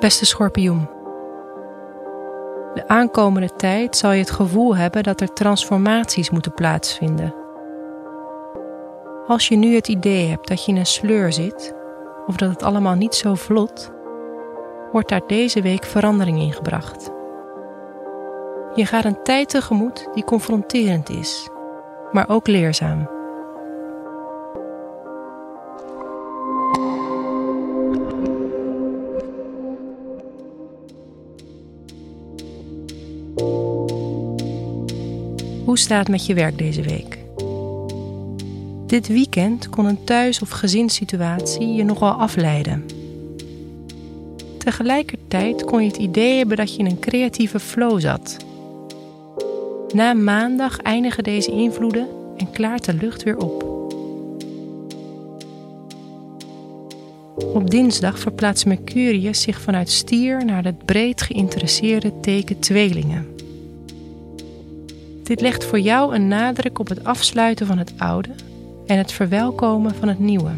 Beste schorpioen. De aankomende tijd zal je het gevoel hebben dat er transformaties moeten plaatsvinden. Als je nu het idee hebt dat je in een sleur zit, of dat het allemaal niet zo vlot, wordt daar deze week verandering in gebracht. Je gaat een tijd tegemoet die confronterend is, maar ook leerzaam. Hoe staat het met je werk deze week? Dit weekend kon een thuis- of gezinssituatie je nogal afleiden. Tegelijkertijd kon je het idee hebben dat je in een creatieve flow zat. Na maandag eindigen deze invloeden en klaart de lucht weer op. Op dinsdag verplaatst Mercurius zich vanuit stier naar het breed geïnteresseerde teken tweelingen. Dit legt voor jou een nadruk op het afsluiten van het oude en het verwelkomen van het nieuwe.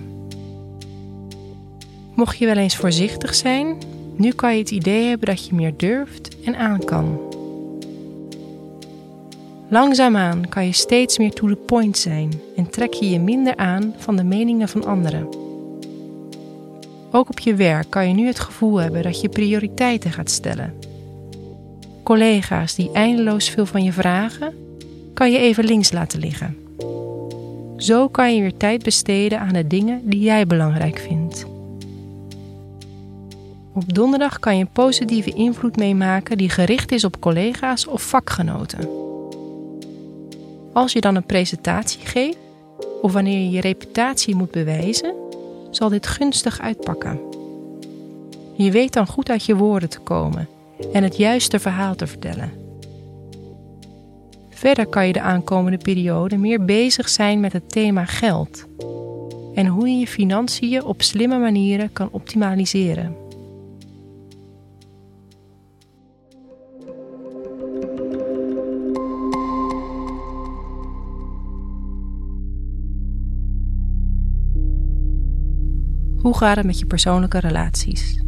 Mocht je wel eens voorzichtig zijn, nu kan je het idee hebben dat je meer durft en aan kan. Langzaamaan kan je steeds meer to the point zijn en trek je je minder aan van de meningen van anderen. Ook op je werk kan je nu het gevoel hebben dat je prioriteiten gaat stellen. Collega's die eindeloos veel van je vragen, kan je even links laten liggen. Zo kan je weer tijd besteden aan de dingen die jij belangrijk vindt. Op donderdag kan je positieve invloed meemaken die gericht is op collega's of vakgenoten. Als je dan een presentatie geeft of wanneer je je reputatie moet bewijzen, zal dit gunstig uitpakken. Je weet dan goed uit je woorden te komen en het juiste verhaal te vertellen. Verder kan je de aankomende periode meer bezig zijn met het thema geld en hoe je je financiën op slimme manieren kan optimaliseren. Hoe gaat het met je persoonlijke relaties?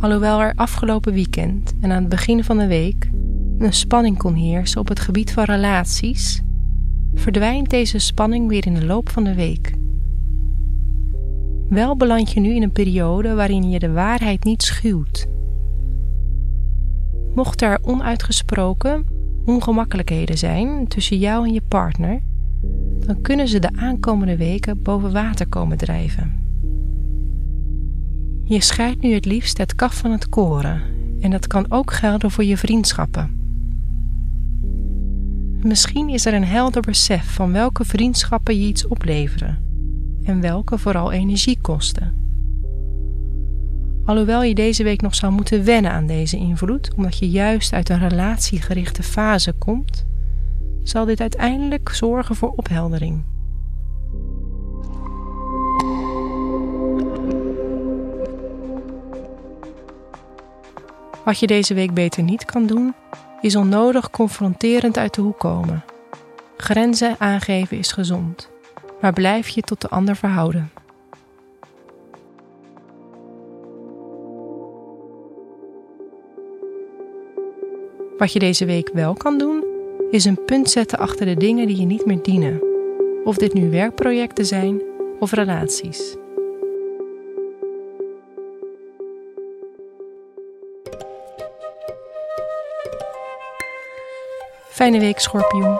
Alhoewel er afgelopen weekend en aan het begin van de week een spanning kon heersen op het gebied van relaties, verdwijnt deze spanning weer in de loop van de week. Wel beland je nu in een periode waarin je de waarheid niet schuwt. Mocht er onuitgesproken ongemakkelijkheden zijn tussen jou en je partner, dan kunnen ze de aankomende weken boven water komen drijven. Je scheidt nu het liefst het kaf van het koren en dat kan ook gelden voor je vriendschappen. Misschien is er een helder besef van welke vriendschappen je iets opleveren en welke vooral energie kosten. Alhoewel je deze week nog zou moeten wennen aan deze invloed, omdat je juist uit een relatiegerichte fase komt, zal dit uiteindelijk zorgen voor opheldering. Wat je deze week beter niet kan doen, is onnodig confronterend uit de hoek komen. Grenzen aangeven is gezond, maar blijf je tot de ander verhouden. Wat je deze week wel kan doen, is een punt zetten achter de dingen die je niet meer dienen. Of dit nu werkprojecten zijn of relaties. Fijne week, schorpioen.